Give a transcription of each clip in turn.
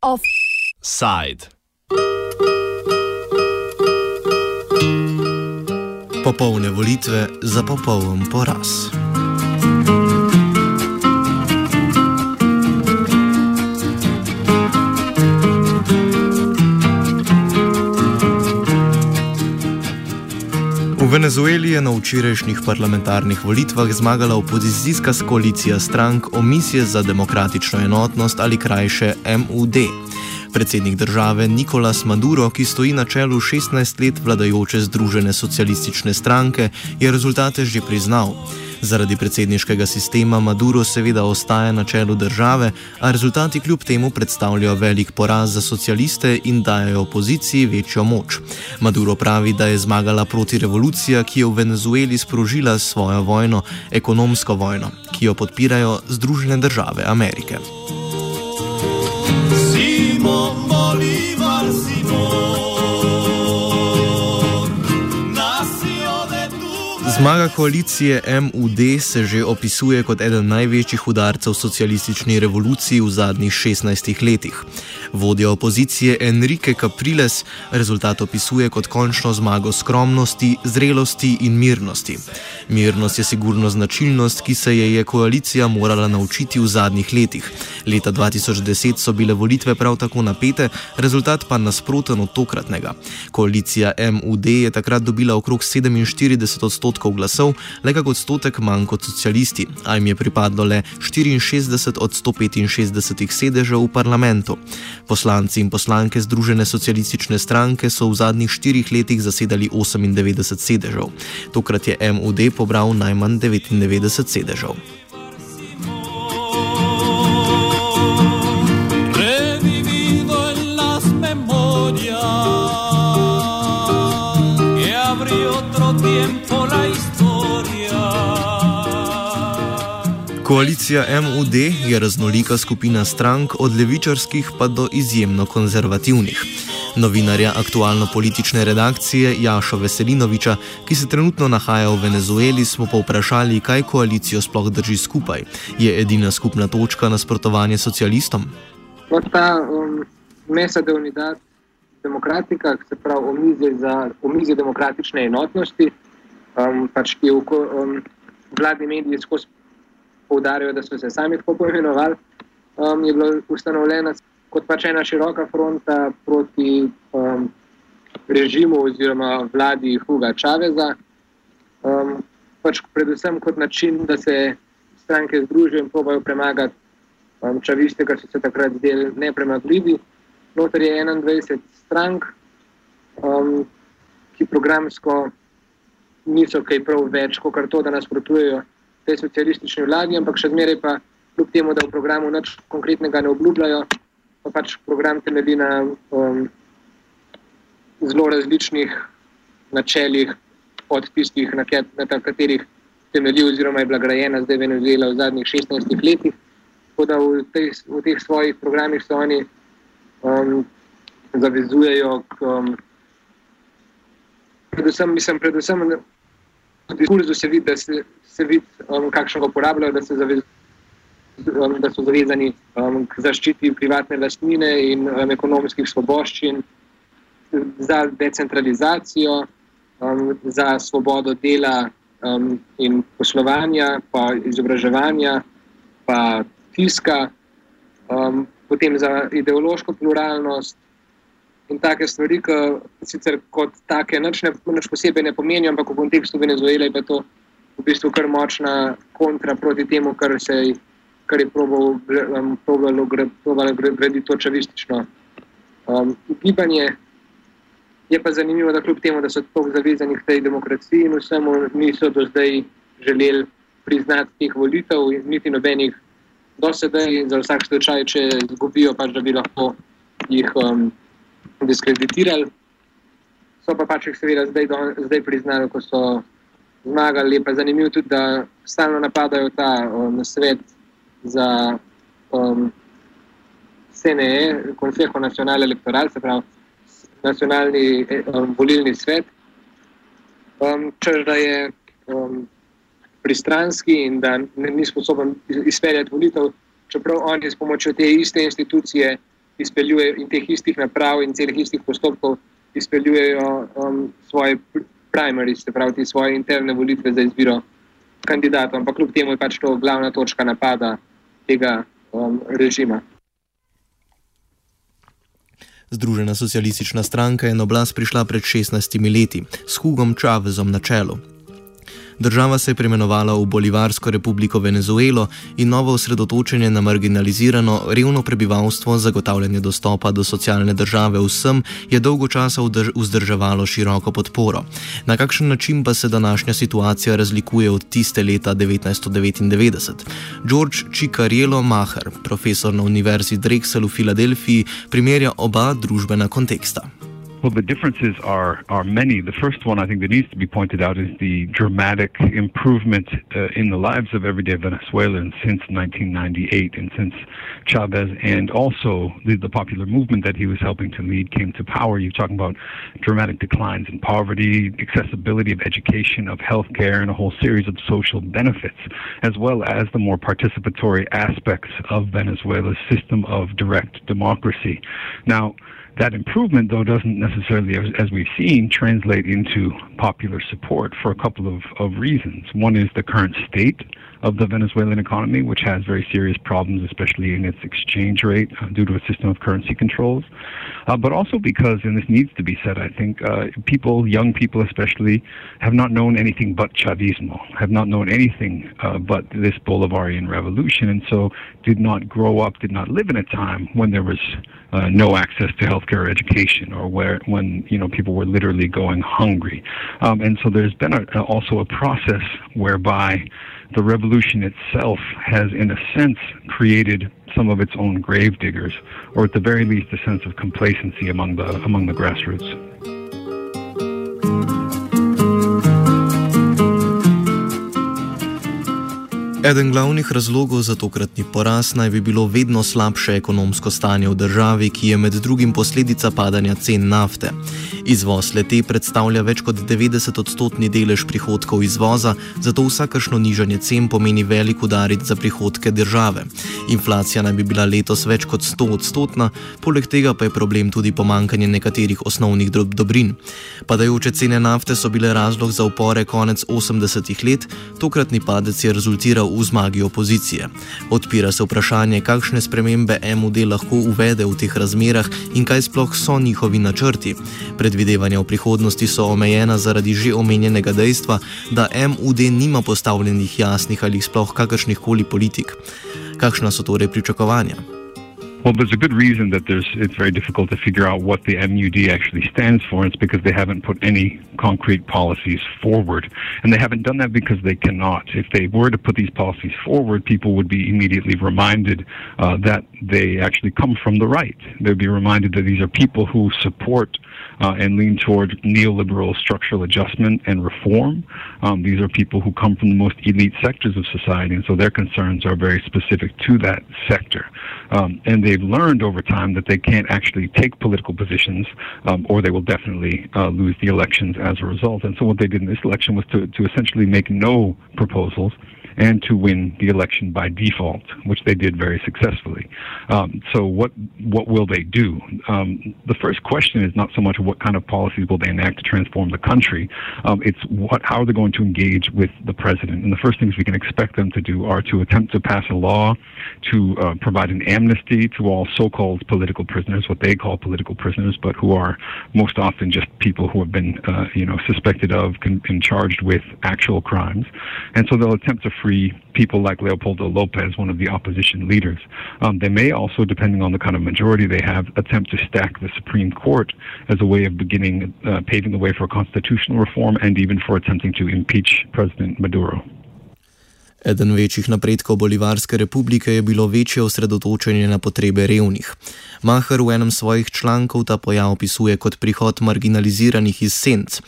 Offside. Popolne volitve za popoln poraz. Venezueli je na včerajšnjih parlamentarnih volitvah zmagala opozicijska koalicija strank Omisje za demokratično enotnost ali krajše MUD. Predsednik države Nikolas Maduro, ki stoji na čelu 16 let vladajoče Združene socialistične stranke, je rezultate že priznal. Zaradi predsedniškega sistema Maduro seveda ostaja na čelu države, a rezultati kljub temu predstavljajo velik poraz za socialiste in dajo opoziciji večjo moč. Maduro pravi, da je zmagala proti revolucija, ki je v Venezueli sprožila svojo vojno, ekonomsko vojno, ki jo podpirajo Združene države Amerike. Simon Bolivar, Zmaga koalicije MUD se že opisuje kot eden največjih udarcev socialistični revoluciji v zadnjih 16 letih. Vodja opozicije Enrique Capriles rezultat opisuje kot končno zmago skromnosti, zrelosti in mirnosti. Mirnost je sigurno značilnost, ki se je, je koalicija morala naučiti v zadnjih letih. Leta 2010 so bile volitve prav tako napete, rezultat pa nasproten od tokratnega. Koalicija MUD je takrat dobila okrog 47 odstotkov glasov, le kak odstotek manj kot socialisti, a jim je pripadlo le 64 od 165 sedežev v parlamentu. Poslanci in poslanke Združene socialistične stranke so v zadnjih štirih letih zasedali 98 sedežev. Tokrat je MUD pobral najmanj 99 sedežev. Koalicija MUD je raznolika skupina strank, od levičarskih pa do izjemno konzervativnih. Novinarja aktualno-politične redakcije Jaša Veselinoviča, ki se trenutno nahaja v Venezueli, smo povprašali, kaj koalicijo sploh drži skupaj. Je edina skupna točka nasprotovanje socialistom? Ta um, mesa de unidad demokratika, se pravi omizje, za, omizje demokratične enotnosti, um, pač ki je v um, vladni mediji skozi poudarjajo, da so se sami tako poimenovali, um, je bila ustanovljena kot pač ena široka fronta proti um, režimu oziroma vladi Huga Čaveza. Um, pač predvsem kot način, da se stranke združijo in probojajo premagati um, čaviste, kar so se takrat zdeli nepremagljivi. Notor je 21 strank, um, ki programsko niso kaj prav več, kot to, da nasprotujejo tej socialistični vladi, ampak še zmeraj pa, kljub temu, da v programu nič konkretnega ne obljubljajo, pa pač program temelji na um, zelo različnih načeljih, od tistih, na, ket, na katerih temelji, oziroma je bila grajena zdaj Venezuela v zadnjih 16 letih. Tako da v, tej, v teh svojih programih se oni um, zavezujejo k. Um, predvsem, mislim, predvsem v diskurzu se vidi, da se se vidi, um, kakšno ga uporabljajo, da, zavez, um, da so zavezani um, k zaščiti privatne lastnine in um, ekonomskih svoboščin, za decentralizacijo, um, za svobodo dela um, in poslovanja, pa izobraževanja, pa tiska, um, potem za ideološko pluralnost. In take stvari, ki sicer kot take, nič, ne, nič posebej ne pomenijo, ampak v kontekstu Venezuele je to v bistvu kar močna kontra proti temu, kar, se, kar je probalo graditi to čavistično um, gibanje. Je pa zanimivo, da kljub temu, da so tako zavezani k tej demokraciji in vsemu, niso do zdaj želeli priznati teh volitev, niti nobenih do sedaj, za vsak slučaj, če izgubijo, pač da bi lahko jih um, diskreditirali. So pa pač jih seveda zdaj, do, zdaj priznali, ko so zmagali. Je pa zanimivo tudi, da stalno napadajo ta um, svet za um, CNE, Consejo Nacional Electoral, se pravi nacionalni um, volilni svet. um, čež da je um, pristranski in da ne, ni sposoben izpeljati volitev, čeprav oni s pomočjo te iste institucije izpeljujejo in teh istih naprav in celih istih postopkov izpeljujejo um, svoje primaries, se pravi, svoje interne volitve za izbiro kandidatov. Ampak kljub temu je pač to glavna točka napada tega um, režima. Združena socialistična stranka je na oblast prišla pred 16 leti s Hugom Chavezom na čelu. Država se je preimenovala v Bolivarsko republiko Venezuelo in novo osredotočenje na marginalizirano, revno prebivalstvo, zagotavljanje dostopa do socialne države vsem, je dolgo časa vzdrževalo široko podporo. Na kakšen način pa se današnja situacija razlikuje od tiste leta 1999? George Cicariello Maher, profesor na Univerzi Drexel v Filadelfiji, primerja oba družbena konteksta. Well, the differences are are many. The first one I think that needs to be pointed out is the dramatic improvement uh, in the lives of everyday Venezuelans since 1998 and since Chavez and also the, the popular movement that he was helping to lead came to power. You're talking about dramatic declines in poverty, accessibility of education, of healthcare, and a whole series of social benefits, as well as the more participatory aspects of Venezuela's system of direct democracy. Now, that improvement, though, doesn't necessarily, as, we've seen, translate into popular support for a couple of, of reasons. One is the current state of the Venezuelan economy, which has very serious problems, especially in its exchange rate uh, due to a system of currency controls. Uh, but also because, and this needs to be said, I think, uh, people, young people especially, have not known anything but Chavismo, have not known anything uh, but this Bolivarian revolution, and so did not grow up, did not live in a time when there was uh, no access to healthcare or education, or where when you know people were literally going hungry, um, and so there's been a, also a process whereby the revolution itself has, in a sense, created some of its own gravediggers, or at the very least, a sense of complacency among the among the grassroots. Eden glavnih razlogov za tokratni poraz naj bi bilo vedno slabše ekonomsko stanje v državi, ki je med drugim posledica padanja cen nafte. Izvoz lete predstavlja več kot 90-odstotni delež prihodkov izvoza, zato vsakršno nižanje cen pomeni velik udarec za prihodke države. Inflacija naj bi bila letos več kot 100-odstotna, poleg tega pa je problem tudi pomankanje nekaterih osnovnih dobrin. Padajoče cene nafte so bile razlog za upore konec 80-ih let, tokratni padec je rezultiral v zmagi opozicije. Odpira se vprašanje, kakšne spremembe MUD lahko uvede v teh razmerah in kaj sploh so njihovi načrti. Predvidevanja v prihodnosti so omejena zaradi že omenjenega dejstva, da MUD nima postavljenih jasnih ali sploh kakršnih koli politik. Kakšna so torej pričakovanja? Well, there's a good reason that there's it's very difficult to figure out what the MUD actually stands for. It's because they haven't put any concrete policies forward. And they haven't done that because they cannot. If they were to put these policies forward, people would be immediately reminded uh, that they actually come from the right. They'd be reminded that these are people who support uh, and lean toward neoliberal structural adjustment and reform. Um, these are people who come from the most elite sectors of society, and so their concerns are very specific to that sector. Um, and they've learned over time that they can't actually take political positions, um, or they will definitely uh, lose the elections as a result. And so what they did in this election was to, to essentially make no proposals and to win the election by default, which they did very successfully. Um, so, what what will they do? Um, the first question is not so much what kind of policies will they enact to transform the country. Um, it's what how are they going to engage with the president? And the first things we can expect them to do are to attempt to pass a law to uh, provide an amnesty to all so-called political prisoners, what they call political prisoners, but who are most often just people who have been, uh, you know, suspected of and charged with actual crimes. And so they'll attempt to free people like Leopoldo Lopez, one of the opposition leaders. Um, they may also, depending on the kind of majority they have, attempt to stack the Supreme Court as a way of beginning uh, paving the way for constitutional reform and even for attempting to impeach President Maduro. Eden večjih napredkov Bolivarske republike je bilo večje osredotočenje na potrebe revnih. Maher v enem svojih člankov ta pojav opisuje kot prihod marginaliziranih iz senc.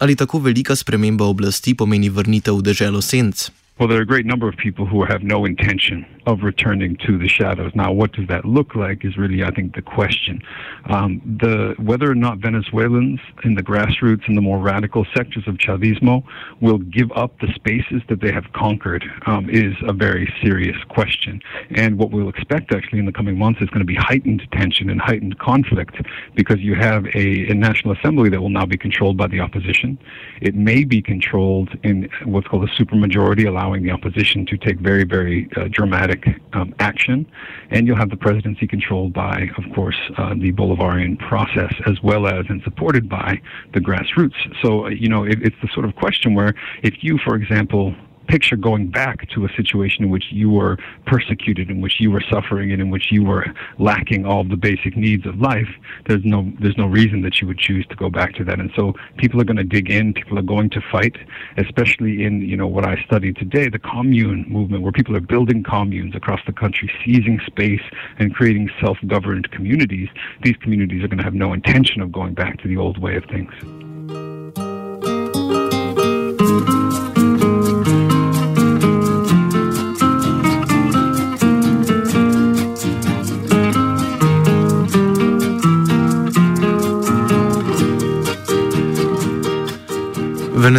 Ali tako velika sprememba oblasti pomeni vrnitev v deželo senc? Well, there are a great number of people who have no intention of returning to the shadows. Now, what does that look like is really, I think, the question. Um, the whether or not Venezuelans in the grassroots and the more radical sectors of Chavismo will give up the spaces that they have conquered um, is a very serious question. And what we'll expect actually in the coming months is going to be heightened tension and heightened conflict because you have a, a national assembly that will now be controlled by the opposition. It may be controlled in what's called a supermajority, allowing allowing the opposition to take very, very uh, dramatic um, action. And you'll have the presidency controlled by, of course, uh, the Bolivarian process, as well as and supported by the grassroots. So, uh, you know, it, it's the sort of question where if you, for example, picture going back to a situation in which you were persecuted, in which you were suffering, and in which you were lacking all the basic needs of life, there's no there's no reason that you would choose to go back to that. And so people are going to dig in. People are going to fight, especially in you know what I studied today, the commune movement, where people are building communes across the country, seizing space and creating self-governed communities. These communities are going to have no intention of going back to the old way of things.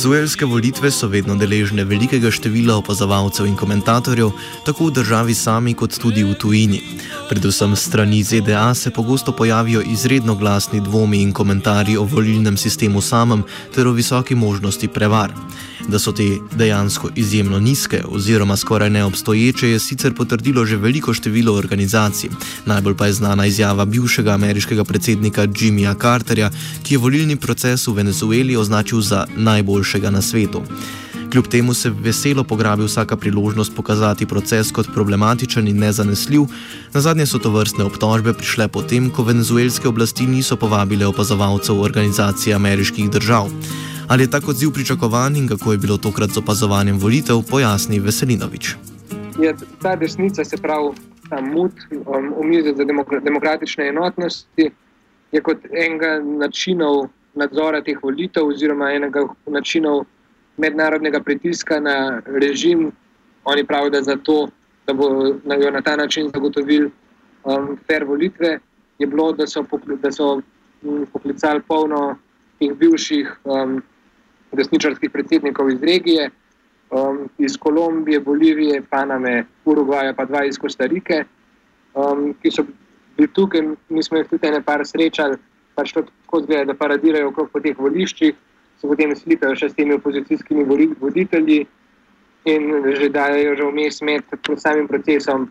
Venezuelske volitve so vedno deležne velikega števila opazovalcev in komentatorjev, tako v državi sami kot tudi v tujini. Predvsem strani ZDA se pogosto pojavijo izredno glasni dvomi in komentarji o volilnem sistemu samem ter o visoki možnosti prevar. Da so te dejansko izjemno nizke oziroma skoraj neobstoječe, je sicer potrdilo že veliko število organizacij. Najbolj pa je znana izjava bivšega ameriškega predsednika Jimmyja Carterja, ki je volilni proces v Venezueli označil za najboljšega na svetu. Kljub temu se veselo pograbi vsaka priložnost pokazati proces kot problematičen in nezanesljiv. Na zadnje so to vrstne obtožbe prišle potem, ko venezuelske oblasti niso povabile opazovalcev organizacije ameriških držav. Ali je tako odziv pričakovan in kako je bilo tokrat z opazovanjem volitev, pojasni Veselinovič. Je ta desnica, se pravi ta mut, um, omizje za demokratične enotnosti, je kot enega načinov nadzora teh volitev, oziroma enega načinov mednarodnega pritiska na režim. Oni pravijo, da, zato, da bo na, na ta način zagotovili um, fair volitve, je bilo, da so, da so um, poklicali polno teh bivših. Um, desničarskih predsednikov iz regije, um, iz Kolumbije, Bolivije, Paname, Urugvaja, pa dva iz Kostarike, um, ki so bili tukaj. Mi smo jih tudi nekaj srečali, pač tako zgleda, da paradirajo okrog po teh voliščih, se potem slikajo še s temi opozicijskimi voditelji in že dajo že vmes med samim procesom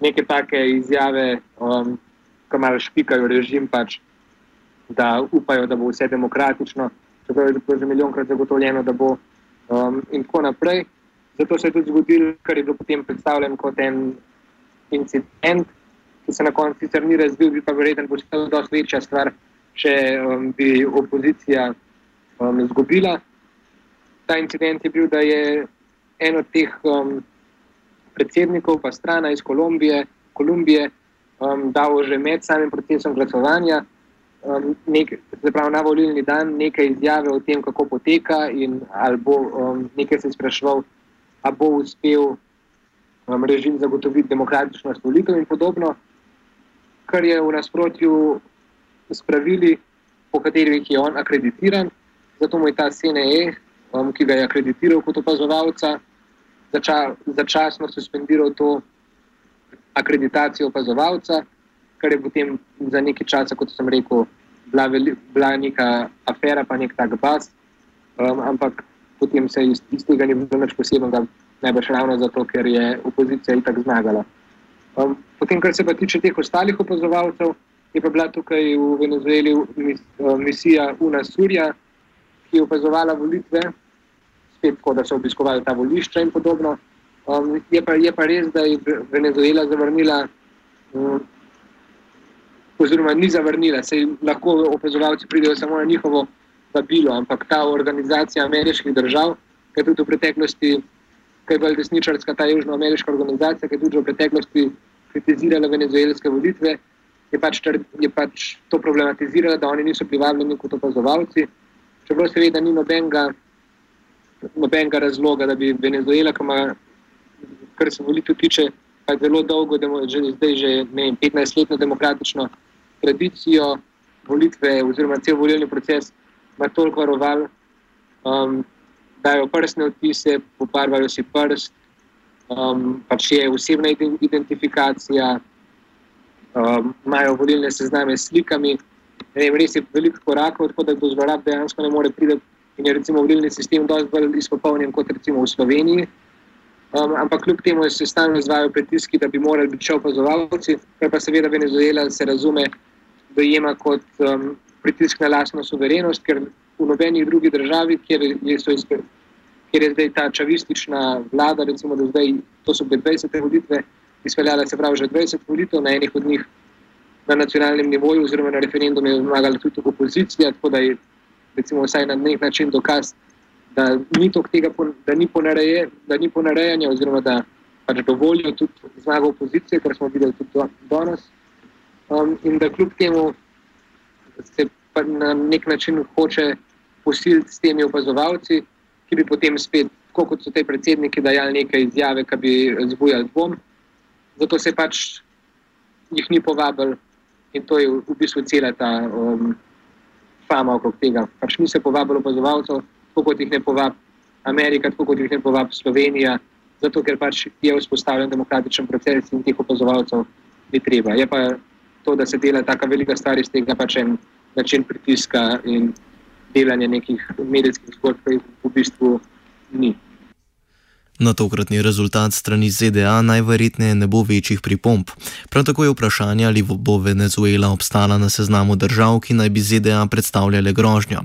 neke take izjave, um, ki malo špikajo režim, pač, da upajo, da bo vse demokratično čeprav je bilo že milijonkrat zagotovljeno, da bo um, in tako naprej. Zato se je tudi zgodilo, kar je bilo potem predstavljeno kot en incident, ki se na koncu sicer ni razvil, bi pa verjetno postal dosti večja stvar, če um, bi opozicija um, izgubila. Ta incident je bil, da je en od teh um, predsednikov, pa strana iz Kolumbije, Kolumbije um, dal že med samim procesom glasovanja um, nek, pravi, na volilni dan nekaj izjave o tem, kako poteka, in ali bo um, nekaj se spraševal, ali bo uspel um, režim zagotoviti demokratičnost volitev in podobno, kar je v nasprotju s pravili, po katerih je on akreditiran. Zato mu je ta CNE, um, ki ga je akreditiral kot opazovalca, zača, začasno suspendiral to akreditacijo opazovalca kar je potem za nekaj časa, kot sem rekel, bila, veli, bila neka afera, pa nek tak bas. Um, ampak potem se iz, iz tega ni bilo nič posebnega, najbrž ravno zato, ker je opozicija itak zmagala. Um, potem, kar se pa tiče teh ostalih opazovalcev, je pa bila tukaj v Venezueli mis, um, misija Una Surja, ki je opazovala volitve, spet tako, da so obiskovali ta volišča in podobno. Um, je, pa, je pa res, da je Venezuela zavrnila um, oziroma ni zavrnila, se lahko opazovalci pridejo samo na njihovo vabilo, ampak ta organizacija ameriških držav, ki je tudi v preteklosti, ki je bolj desničarska, ta južnoameriška organizacija, ki je tudi v preteklosti kritizirala venezuelske volitve, je pač, je pač to problematizirala, da oni niso privabljeni kot opazovalci. Čeprav seveda ni nobenega nobenega razloga, da bi Venezuela, kar se volitev tiče, pa zelo dolgo, že zdaj že ne, 15-letno demokratično tradicijo volitve, oziroma cel volilni proces, ima toliko varoval, um, dajo prstne odtise, pobarvajo si prst, um, pač je osebna identifikacija, um, imajo volilne sezname s slikami. Vem, res je veliko korakov, tako da do zlorab dejansko ne more priti. In je recimo volilni sistem precej bolj izpopolnjen kot recimo v Sloveniji. Um, ampak kljub temu se stalno izvajo pritiski, da bi morali biti še opazovalci, kar pa seveda Venezuela se razume, dojema kot um, pritisk na lastno suverenost, ker v nobeni drugi državi, kjer je, izpe, kjer je zdaj ta čavistična vlada, recimo, da zdaj, to so bile 20 volitve, izpeljala se pravi že 20 volitev, na enih od njih na nacionalnem nivoju, oziroma na referendumu je zmagala tudi opozicija, tako da je recimo, vsaj na nek način dokaz, da ni, tega, da ni, ponareje, da ni ponarejanja, oziroma da pač dovolijo tudi zmago opozicije, kar smo videli tudi danes. Um, in da kljub temu se na nek način hoče posiliti s temi opazovalci, ki bi potem spet, kot so te predsedniki, dajali neke izjave, ki bi zbujali dvom. Zato se pač jih ni povabil in to je v bistvu cela ta um, fama okrog tega. Pač ni se povabil opazovalcev, tako kot jih ne povabi Amerika, tako kot jih ne povabi Slovenija, zato ker pač je vzpostavljen demokratičen proces in teh opazovalcev ni treba. Je pa to, da se dela tako velika stvar iz tega, pač en način pritiska in delanja nekih medijskih zgodb, ki jih v bistvu ni. Na tokratni rezultat strani ZDA najverjetneje ne bo večjih pripomb. Prav tako je vprašanje, ali bo Venezuela obstala na seznamu držav, ki naj bi ZDA predstavljale grožnjo.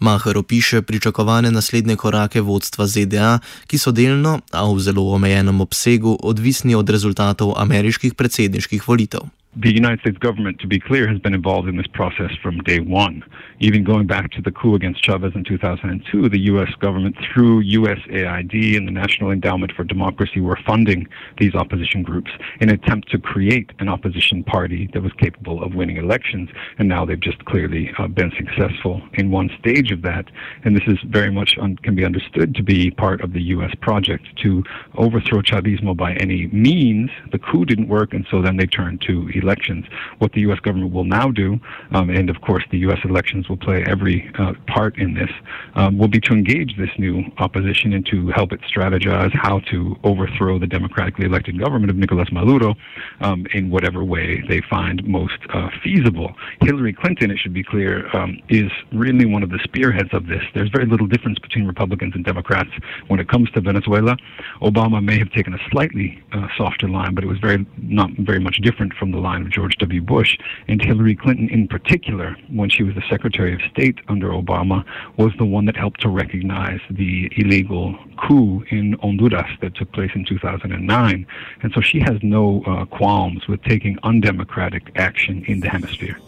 Maher opiše pričakovane naslednje korake vodstva ZDA, ki so delno, a v zelo omejenem obsegu, odvisni od rezultatov ameriških predsedniških volitev. The United States government, to be clear, has been involved in this process from day one. Even going back to the coup against Chavez in 2002, the U.S. government, through USAID and the National Endowment for Democracy, were funding these opposition groups in an attempt to create an opposition party that was capable of winning elections. And now they've just clearly uh, been successful in one stage of that. And this is very much un- can be understood to be part of the U.S. project to overthrow Chavismo by any means. The coup didn't work, and so then they turned to elections. What the U.S. government will now do, um, and of course the U.S. elections will play every uh, part in this, um, will be to engage this new opposition and to help it strategize how to overthrow the democratically elected government of Nicolas Maduro um, in whatever way they find most uh, feasible. Hillary Clinton, it should be clear, um, is really one of the spearheads of this. There's very little difference between Republicans and Democrats when it comes to Venezuela. Obama may have taken a slightly uh, softer line, but it was very not very much different from the line line of George W. Bush. And Hillary Clinton, in particular, when she was the Secretary of State under Obama, was the one that helped to recognize the illegal coup in Honduras that took place in 2009. And so she has no uh, qualms with taking undemocratic action in the hemisphere.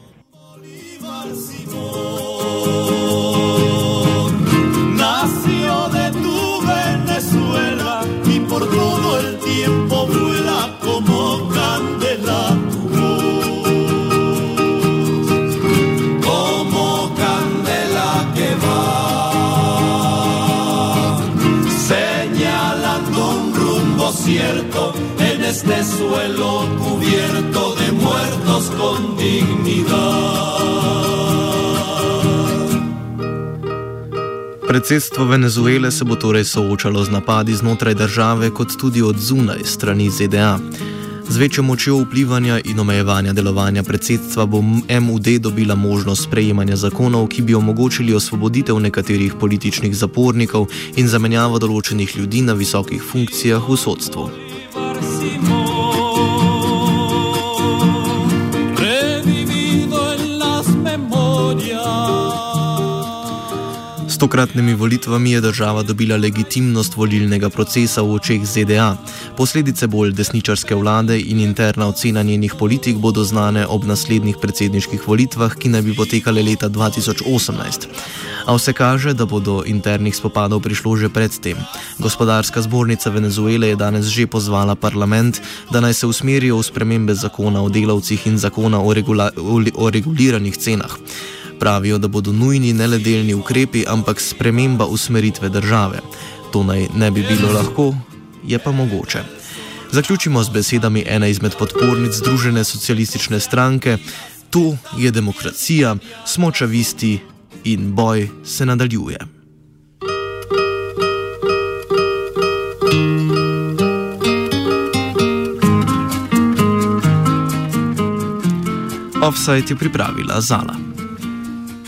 Este suelo cubierto de muertos con dignidad. Predsedstvo Venezuele se bo torej soočalo z napadi znotraj države, kot tudi od zunaj strani ZDA. Z večjo močjo vplivanja in omejevanja delovanja predsedstva bo MUD dobila možnost sprejemanja zakonov, ki bi omogočili osvoboditev nekaterih političnih zapornikov in zamenjavo določenih ljudi na visokih funkcijah v sodstvu. próximo. Tokratnimi volitvami je država dobila legitimnost volilnega procesa v očeh ZDA. Posledice bolj desničarske vlade in interna ocena njenih politik bodo znane ob naslednjih predsedniških volitvah, ki naj bi potekale leta 2018. A vse kaže, da bo do internih spopadov prišlo že predtem. Gospodarska zbornica Venezuele je danes že pozvala parlament, da naj se usmerijo v spremembe zakona o delavcih in zakona o, regula o reguliranih cenah. Pravijo, da bodo nujni ne le delni ukrepi, ampak sprememba usmeritve države. To naj ne bi bilo lahko, je pa mogoče. Zaključimo z besedami ene izmed podpornic Združene socialistične stranke: To je demokracija, smo čavisti in boj se nadaljuje. Offside je pripravila Zala.